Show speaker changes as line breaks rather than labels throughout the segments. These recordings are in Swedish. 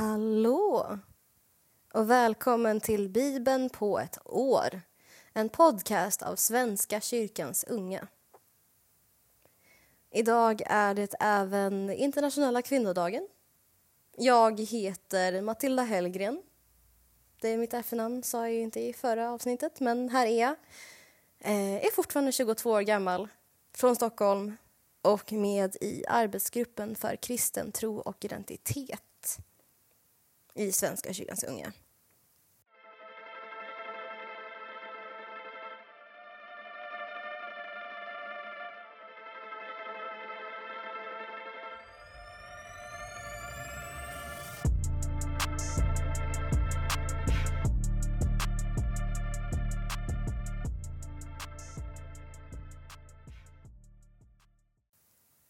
Hallå! Och välkommen till Bibeln på ett år. En podcast av Svenska kyrkans unga. Idag är det även internationella kvinnodagen. Jag heter Matilda Hellgren. Det är mitt efternamn, sa jag inte i förra avsnittet, men här är jag. Eh, är fortfarande 22 år gammal, från Stockholm och med i arbetsgruppen för kristen tro och identitet i Svenska kyrkans unga.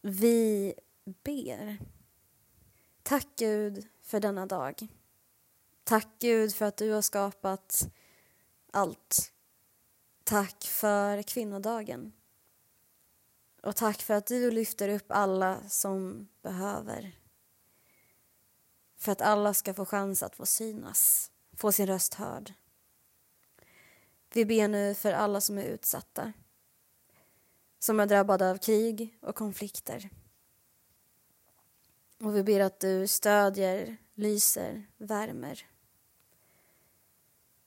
Vi ber. Tack Gud för denna dag. Tack Gud för att du har skapat allt. Tack för kvinnodagen. Och tack för att du lyfter upp alla som behöver. För att alla ska få chans att få synas, få sin röst hörd. Vi ber nu för alla som är utsatta som är drabbade av krig och konflikter. Och vi ber att du stödjer, lyser, värmer.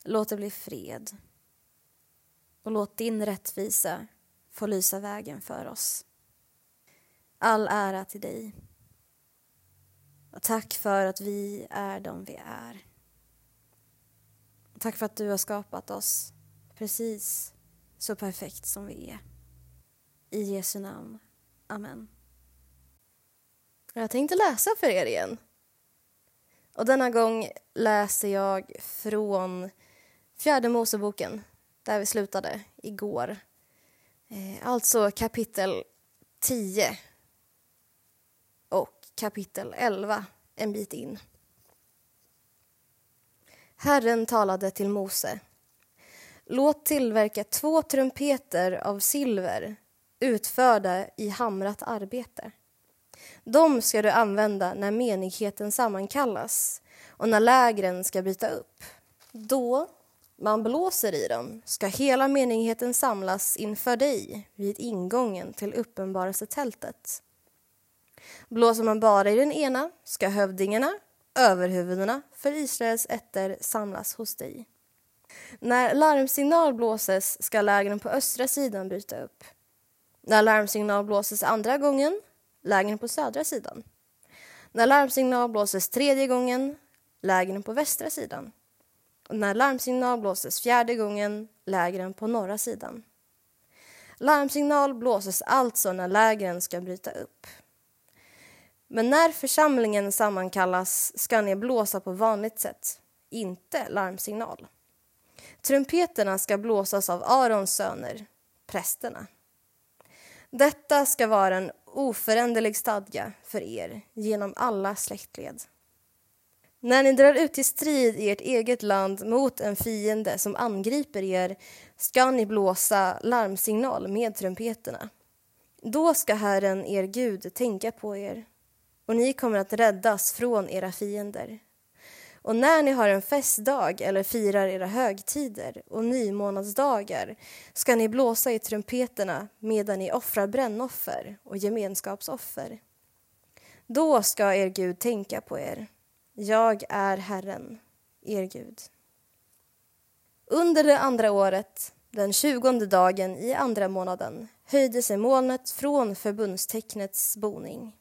Låt det bli fred. Och låt din rättvisa få lysa vägen för oss. All ära till dig. Och tack för att vi är de vi är. Tack för att du har skapat oss precis så perfekt som vi är. I Jesu namn. Amen. Jag tänkte läsa för er igen. Och denna gång läser jag från Fjärde Moseboken, där vi slutade igår. Eh, alltså kapitel 10 och kapitel 11, en bit in. Herren talade till Mose. Låt tillverka två trumpeter av silver utförda i hamrat arbete. De ska du använda när menigheten sammankallas och när lägren ska bryta upp. Då man blåser i dem ska hela menigheten samlas inför dig vid ingången till uppenbarelsetältet. Blåser man bara i den ena ska hövdingarna, överhuvudena för Israels ätter samlas hos dig. När larmsignal blåses ska lägren på östra sidan bryta upp. När larmsignal blåses andra gången, lägren på södra sidan. När larmsignal blåses tredje gången, lägren på västra sidan. Och när larmsignal blåses fjärde gången, lägren på norra sidan. Larmsignal blåses alltså när lägren ska bryta upp. Men när församlingen sammankallas ska ni blåsa på vanligt sätt, inte larmsignal. Trumpeterna ska blåsas av Arons söner, prästerna. Detta ska vara en oföränderlig stadga för er genom alla släktled. När ni drar ut till strid i ert eget land mot en fiende som angriper er ska ni blåsa larmsignal med trumpeterna. Då ska Herren, er Gud, tänka på er och ni kommer att räddas från era fiender. Och när ni har en festdag eller firar era högtider och nymånadsdagar ska ni blåsa i trumpeterna medan ni offrar brännoffer och gemenskapsoffer. Då ska er Gud tänka på er. Jag är Herren, er Gud. Under det andra året, den tjugonde dagen i andra månaden höjde sig molnet från förbundstecknets boning.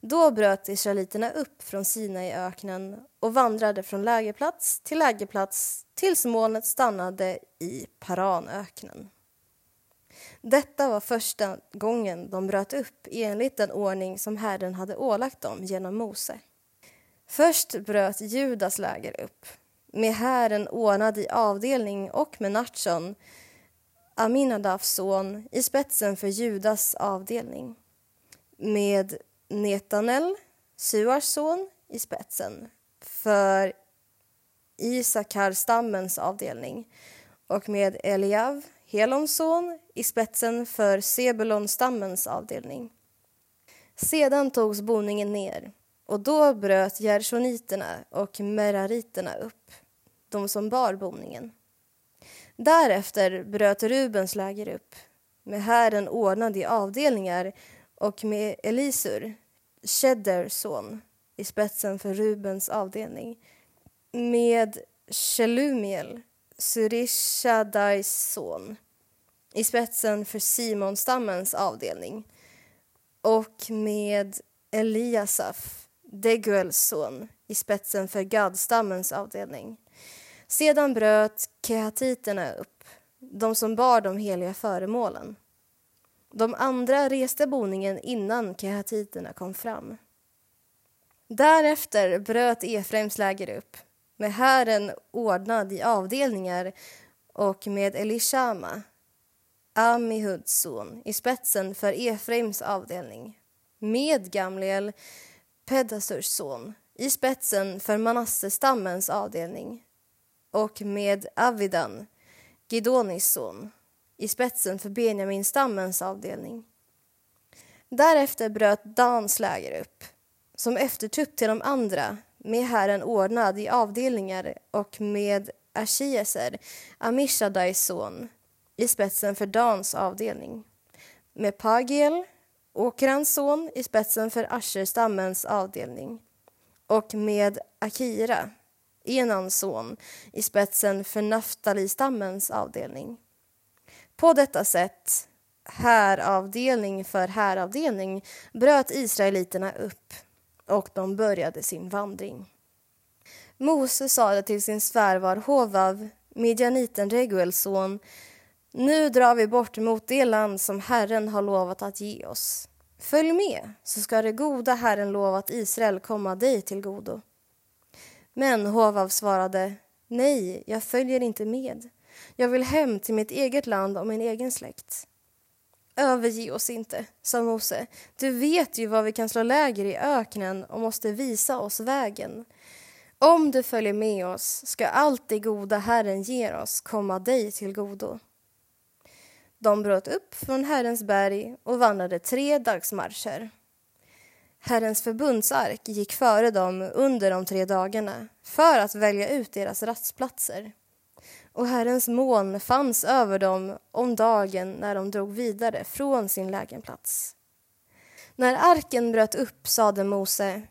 Då bröt israeliterna upp från Sinaiöknen och vandrade från lägerplats till lägerplats tills molnet stannade i Paranöknen. Detta var första gången de bröt upp enligt den ordning som Herren hade ålagt dem genom Mose. Först bröt Judas läger upp med hären ordnad i avdelning och med Natson, Aminadafs son, i spetsen för Judas avdelning med Netanel, Suars son, i spetsen för Isakar-stammens avdelning och med Eliav, Helons son, i spetsen för Sebulon-stammens avdelning. Sedan togs boningen ner och då bröt gershoniterna och merariterna upp, de som bar boningen. Därefter bröt Rubens läger upp, med hären ordnad i avdelningar och med Elisur, Shedders son, i spetsen för Rubens avdelning, med Shelumiel, Surishadais son, i spetsen för Simonstammens avdelning och med Eliasaf, Deguels son, i spetsen för Gadstammens avdelning. Sedan bröt kehatiterna upp, de som bar de heliga föremålen. De andra reste boningen innan kehatiterna kom fram. Därefter bröt Efraims läger upp, med hären ordnad i avdelningar och med Elishama, Amihuds son, i spetsen för Efraims avdelning med Gamliel, Pedasurs son, i spetsen för Manassestammens avdelning och med Avidan, Gidonis son, i spetsen för Benjaminstammens avdelning. Därefter bröt Dans läger upp, som eftertrupp till de andra med hären ordnad i avdelningar och med Ashieser, Amishadais son, i spetsen för Dans avdelning. Med Pagiel, Åkrans son, i spetsen för Asherstammens avdelning. Och med Akira, Enans son, i spetsen för Naftalistammens avdelning. På detta sätt, häravdelning för häravdelning, bröt israeliterna upp och de började sin vandring. Mose sade till sin svärvar Hovav, midjaniten Reguels son, nu drar vi bort mot det land som Herren har lovat att ge oss. Följ med, så ska det goda Herren lovat Israel komma dig till godo. Men Hovav svarade, nej, jag följer inte med. Jag vill hem till mitt eget land och min egen släkt. Överge oss inte, sa Mose. Du vet ju var vi kan slå läger i öknen och måste visa oss vägen. Om du följer med oss ska allt det goda Herren ger oss komma dig till godo. De bröt upp från Herrens berg och vandrade tre dagsmarscher. Herrens förbundsark gick före dem under de tre dagarna för att välja ut deras rastplatser. Och Herrens moln fanns över dem om dagen när de drog vidare från sin lägenplats. När arken bröt upp sade Mose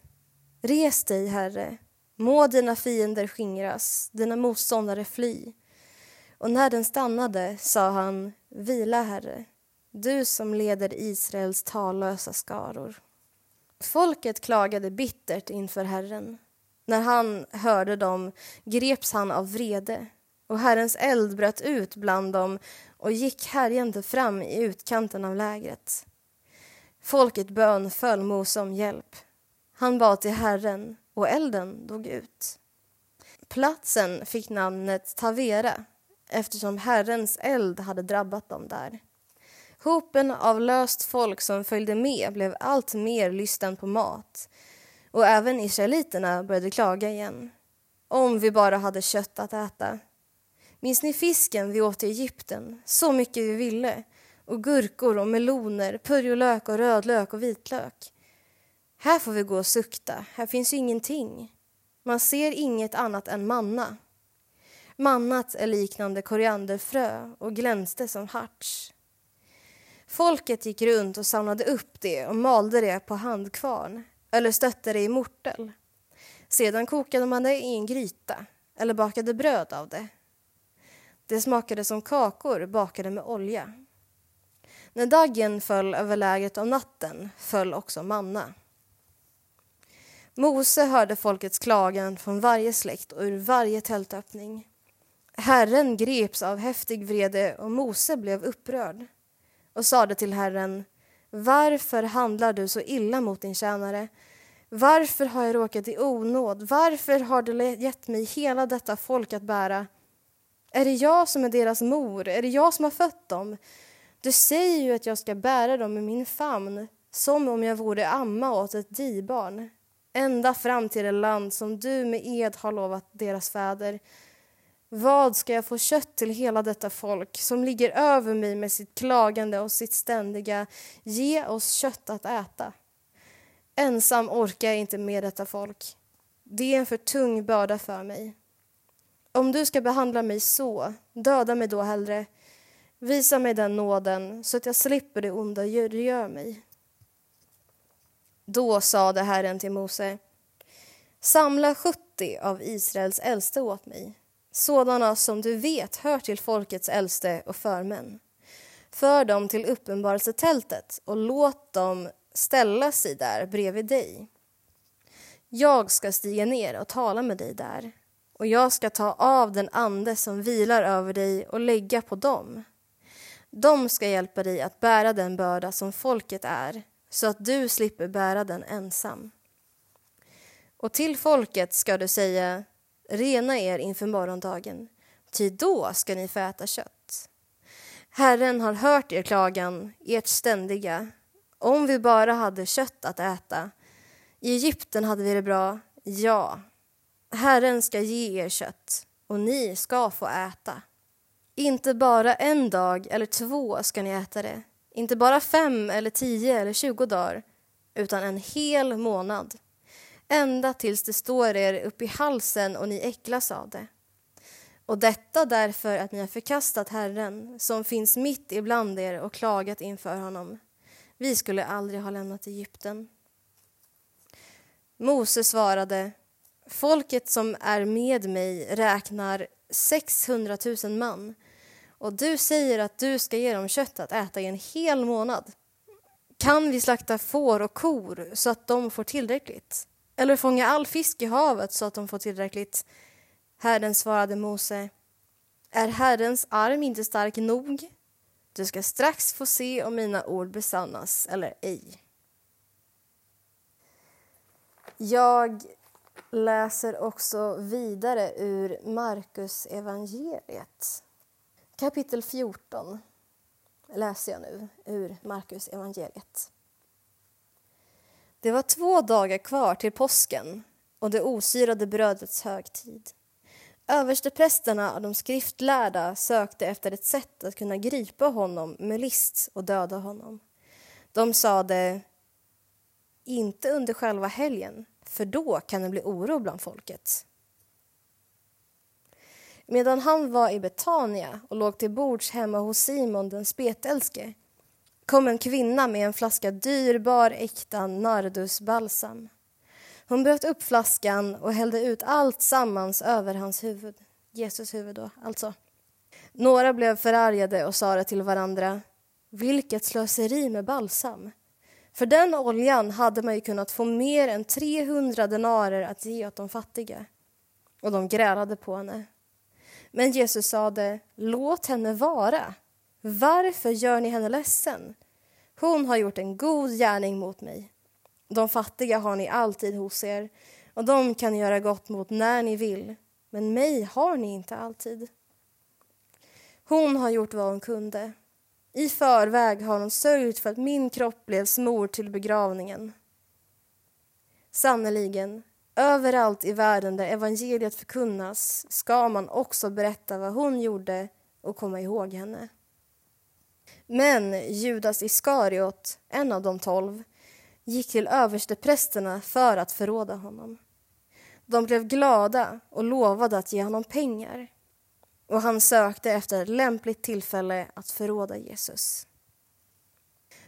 Res dig, Herre, må dina fiender skingras, dina motståndare fly. Och när den stannade sa han Vila, Herre, du som leder Israels tallösa skaror. Folket klagade bittert inför Herren. När han hörde dem greps han av vrede och Herrens eld bröt ut bland dem och gick härjande fram i utkanten av lägret. Folket bönföll Mose om hjälp. Han bad till Herren och elden dog ut. Platsen fick namnet Tavera eftersom Herrens eld hade drabbat dem där. Hopen av löst folk som följde med blev allt mer lysten på mat och även israeliterna började klaga igen. Om vi bara hade kött att äta. Minns ni fisken vi åt i Egypten? Så mycket vi ville. Och gurkor och meloner, purjolök och rödlök och vitlök. Här får vi gå och sukta, här finns ju ingenting. Man ser inget annat än manna. Mannat är liknande korianderfrö och glänste som harts. Folket gick runt och samlade upp det och malde det på handkvarn eller stötte det i mortel. Sedan kokade man det i en gryta eller bakade bröd av det. Det smakade som kakor bakade med olja. När dagen föll över lägret om natten föll också manna. Mose hörde folkets klagan från varje släkt och ur varje tältöppning. Herren greps av häftig vrede och Mose blev upprörd och sade till Herren Varför handlar du så illa mot din tjänare? Varför har jag råkat i onåd? Varför har du gett mig hela detta folk att bära? Är det jag som är deras mor? Är det jag som har fött dem? Du säger ju att jag ska bära dem i min famn som om jag vore amma åt ett dibarn ända fram till det land som du med ed har lovat deras fäder vad ska jag få kött till hela detta folk som ligger över mig med sitt klagande och sitt ständiga ge oss kött att äta? Ensam orkar jag inte med detta folk. Det är en för tung börda för mig. Om du ska behandla mig så, döda mig då hellre. Visa mig den nåden så att jag slipper det onda du gör mig. Då sade Herren till Mose Samla 70 av Israels äldste åt mig, sådana som du vet hör till folkets äldste och förmän. För dem till uppenbarelsetältet och låt dem ställa sig där bredvid dig. Jag ska stiga ner och tala med dig där och jag ska ta av den ande som vilar över dig och lägga på dem. De ska hjälpa dig att bära den börda som folket är så att du slipper bära den ensam. Och till folket ska du säga, rena er inför morgondagen, ty då ska ni få äta kött. Herren har hört er klagan, ert ständiga. Om vi bara hade kött att äta. I Egypten hade vi det bra, ja. Herren ska ge er kött, och ni ska få äta. Inte bara en dag eller två ska ni äta det, inte bara fem eller tio eller tjugo dagar, utan en hel månad ända tills det står er upp i halsen och ni äcklas av det. Och detta därför att ni har förkastat Herren som finns mitt ibland er och klagat inför honom. Vi skulle aldrig ha lämnat Egypten. Mose svarade Folket som är med mig räknar 600 000 man och du säger att du ska ge dem kött att äta i en hel månad. Kan vi slakta får och kor så att de får tillräckligt? Eller fånga all fisk i havet så att de får tillräckligt? Herren svarade Mose. Är Herrens arm inte stark nog? Du ska strax få se om mina ord besannas eller ej. Jag läser också vidare ur Markus evangeliet. Kapitel 14 läser jag nu ur Markus evangeliet. Det var två dagar kvar till påsken och det osyrade brödets högtid. Översteprästerna och de skriftlärda sökte efter ett sätt att kunna gripa honom med list och döda honom. De sade inte under själva helgen, för då kan det bli oro bland folket. Medan han var i Betania och låg till bords hemma hos Simon den spetälske kom en kvinna med en flaska dyrbar äkta nardusbalsam. Hon bröt upp flaskan och hällde ut allt sammans över hans huvud. Jesus huvud då, alltså. Några blev förargade och sade till varandra. Vilket slöseri med balsam! För den oljan hade man ju kunnat få mer än 300 denarer att ge åt de fattiga. Och de grälade på henne. Men Jesus sade, låt henne vara. Varför gör ni henne ledsen? Hon har gjort en god gärning mot mig. De fattiga har ni alltid hos er och de kan ni göra gott mot när ni vill, men mig har ni inte alltid. Hon har gjort vad hon kunde. I förväg har hon sörjt för att min kropp blev smord till begravningen. Sannerligen, överallt i världen där evangeliet förkunnas ska man också berätta vad hon gjorde och komma ihåg henne. Men Judas Iskariot, en av de tolv, gick till översteprästerna för att förråda honom. De blev glada och lovade att ge honom pengar och han sökte efter ett lämpligt tillfälle att förråda Jesus.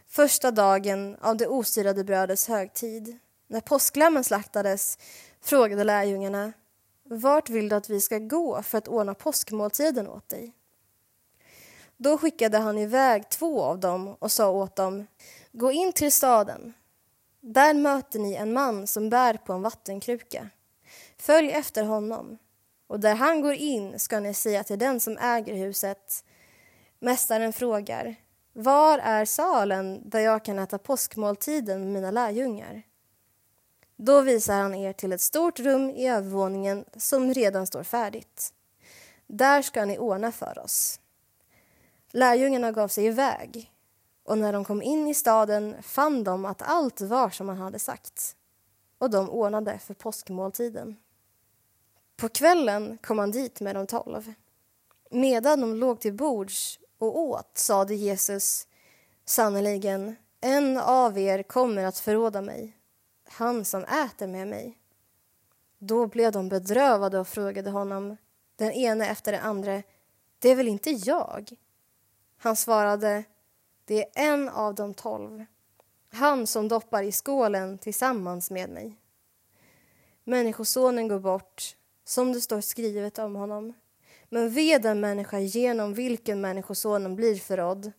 Första dagen av det osyrade brödets högtid, när påsklammen slaktades, frågade lärjungarna vart vill du att vi ska gå för att ordna påskmåltiden åt dig? Då skickade han iväg två av dem och sa åt dem Gå in till staden. Där möter ni en man som bär på en vattenkruka. Följ efter honom och där han går in ska ni säga till den som äger huset Mästaren frågar Var är salen där jag kan äta påskmåltiden med mina lärjungar? Då visar han er till ett stort rum i övervåningen som redan står färdigt. Där ska ni ordna för oss. Lärjungarna gav sig iväg och när de kom in i staden fann de att allt var som han hade sagt och de ordnade för påskmåltiden. På kvällen kom han dit med de tolv. Medan de låg till bords och åt sade Jesus sannerligen, en av er kommer att förråda mig. han som äter med mig. Då blev de bedrövade och frågade honom, den ene efter den andra, det är väl inte jag? Han svarade, det är en av de tolv, han som doppar i skålen tillsammans med mig. Människosonen går bort, som det står skrivet om honom. Men ve den människa genom vilken Människosonen blir förrådd.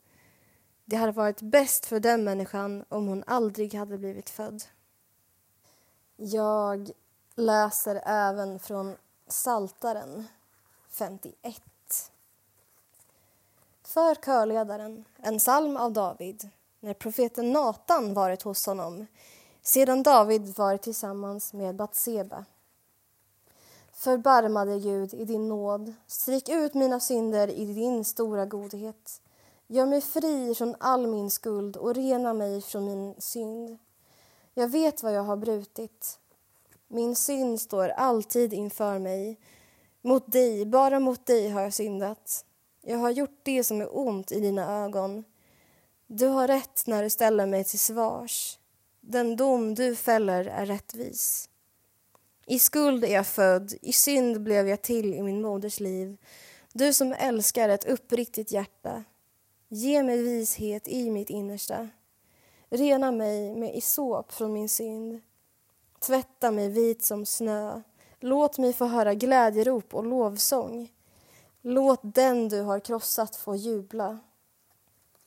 Det hade varit bäst för den människan om hon aldrig hade blivit född. Jag läser även från Saltaren 51. För körledaren, en psalm av David, när profeten Natan varit hos honom sedan David varit tillsammans med Batseba. Förbarmade Gud, i din nåd. Stryk ut mina synder i din stora godhet. Gör mig fri från all min skuld och rena mig från min synd. Jag vet vad jag har brutit. Min synd står alltid inför mig. Mot dig, bara mot dig har jag syndat. Jag har gjort det som är ont i dina ögon. Du har rätt när du ställer mig till svars. Den dom du fäller är rättvis. I skuld är jag född, i synd blev jag till i min moders liv. Du som älskar ett uppriktigt hjärta, ge mig vishet i mitt innersta. Rena mig med isop från min synd. Tvätta mig vit som snö. Låt mig få höra glädjerop och lovsång. Låt den du har krossat få jubla.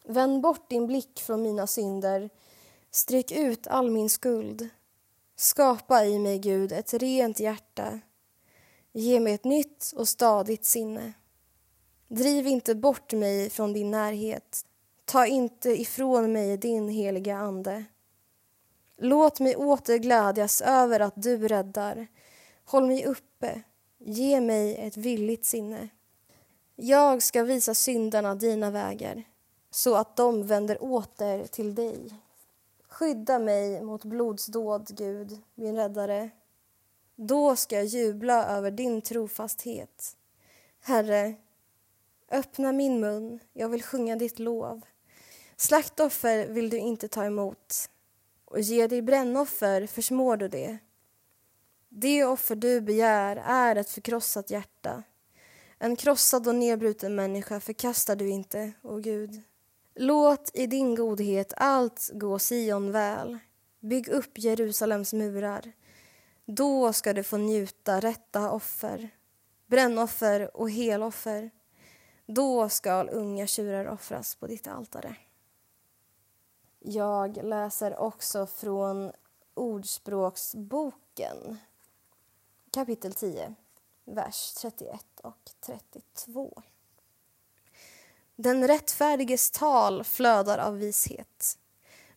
Vänd bort din blick från mina synder. Stryk ut all min skuld. Skapa i mig, Gud, ett rent hjärta. Ge mig ett nytt och stadigt sinne. Driv inte bort mig från din närhet. Ta inte ifrån mig din heliga Ande. Låt mig åter glädjas över att du räddar. Håll mig uppe. Ge mig ett villigt sinne. Jag ska visa syndarna dina vägar så att de vänder åter till dig. Skydda mig mot blodsdåd, Gud, min räddare. Då ska jag jubla över din trofasthet. Herre, öppna min mun, jag vill sjunga ditt lov. Slaktoffer vill du inte ta emot och ge dig brännoffer försmår du det. Det offer du begär är ett förkrossat hjärta. En krossad och nedbruten människa förkastar du inte, o Gud. Låt i din godhet allt gå Sion väl. Bygg upp Jerusalems murar. Då ska du få njuta rätta offer, brännoffer och heloffer. Då skall unga tjurar offras på ditt altare. Jag läser också från Ordspråksboken kapitel 10, vers 31 och 32. Den rättfärdiges tal flödar av vishet,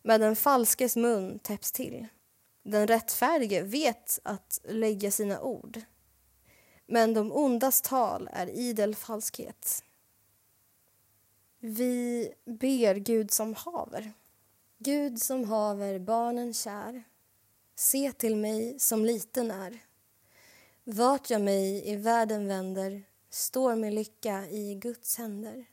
men den falskes mun täpps till. Den rättfärdige vet att lägga sina ord, men de ondas tal är idel falskhet. Vi ber Gud som haver. Gud som haver barnen kär, se till mig som liten är. Vart jag mig i världen vänder står min lycka i Guds händer.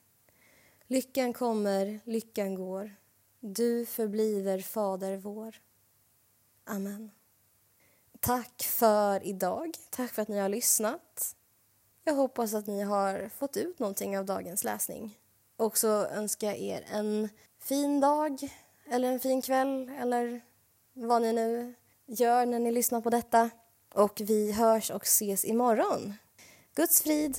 Lyckan kommer, lyckan går. Du förbliver Fader vår. Amen. Tack för idag. Tack för att ni har lyssnat. Jag hoppas att ni har fått ut någonting av dagens läsning. Och så önskar jag er en fin dag eller en fin kväll eller vad ni nu gör när ni lyssnar på detta. Och vi hörs och ses imorgon. Guds frid!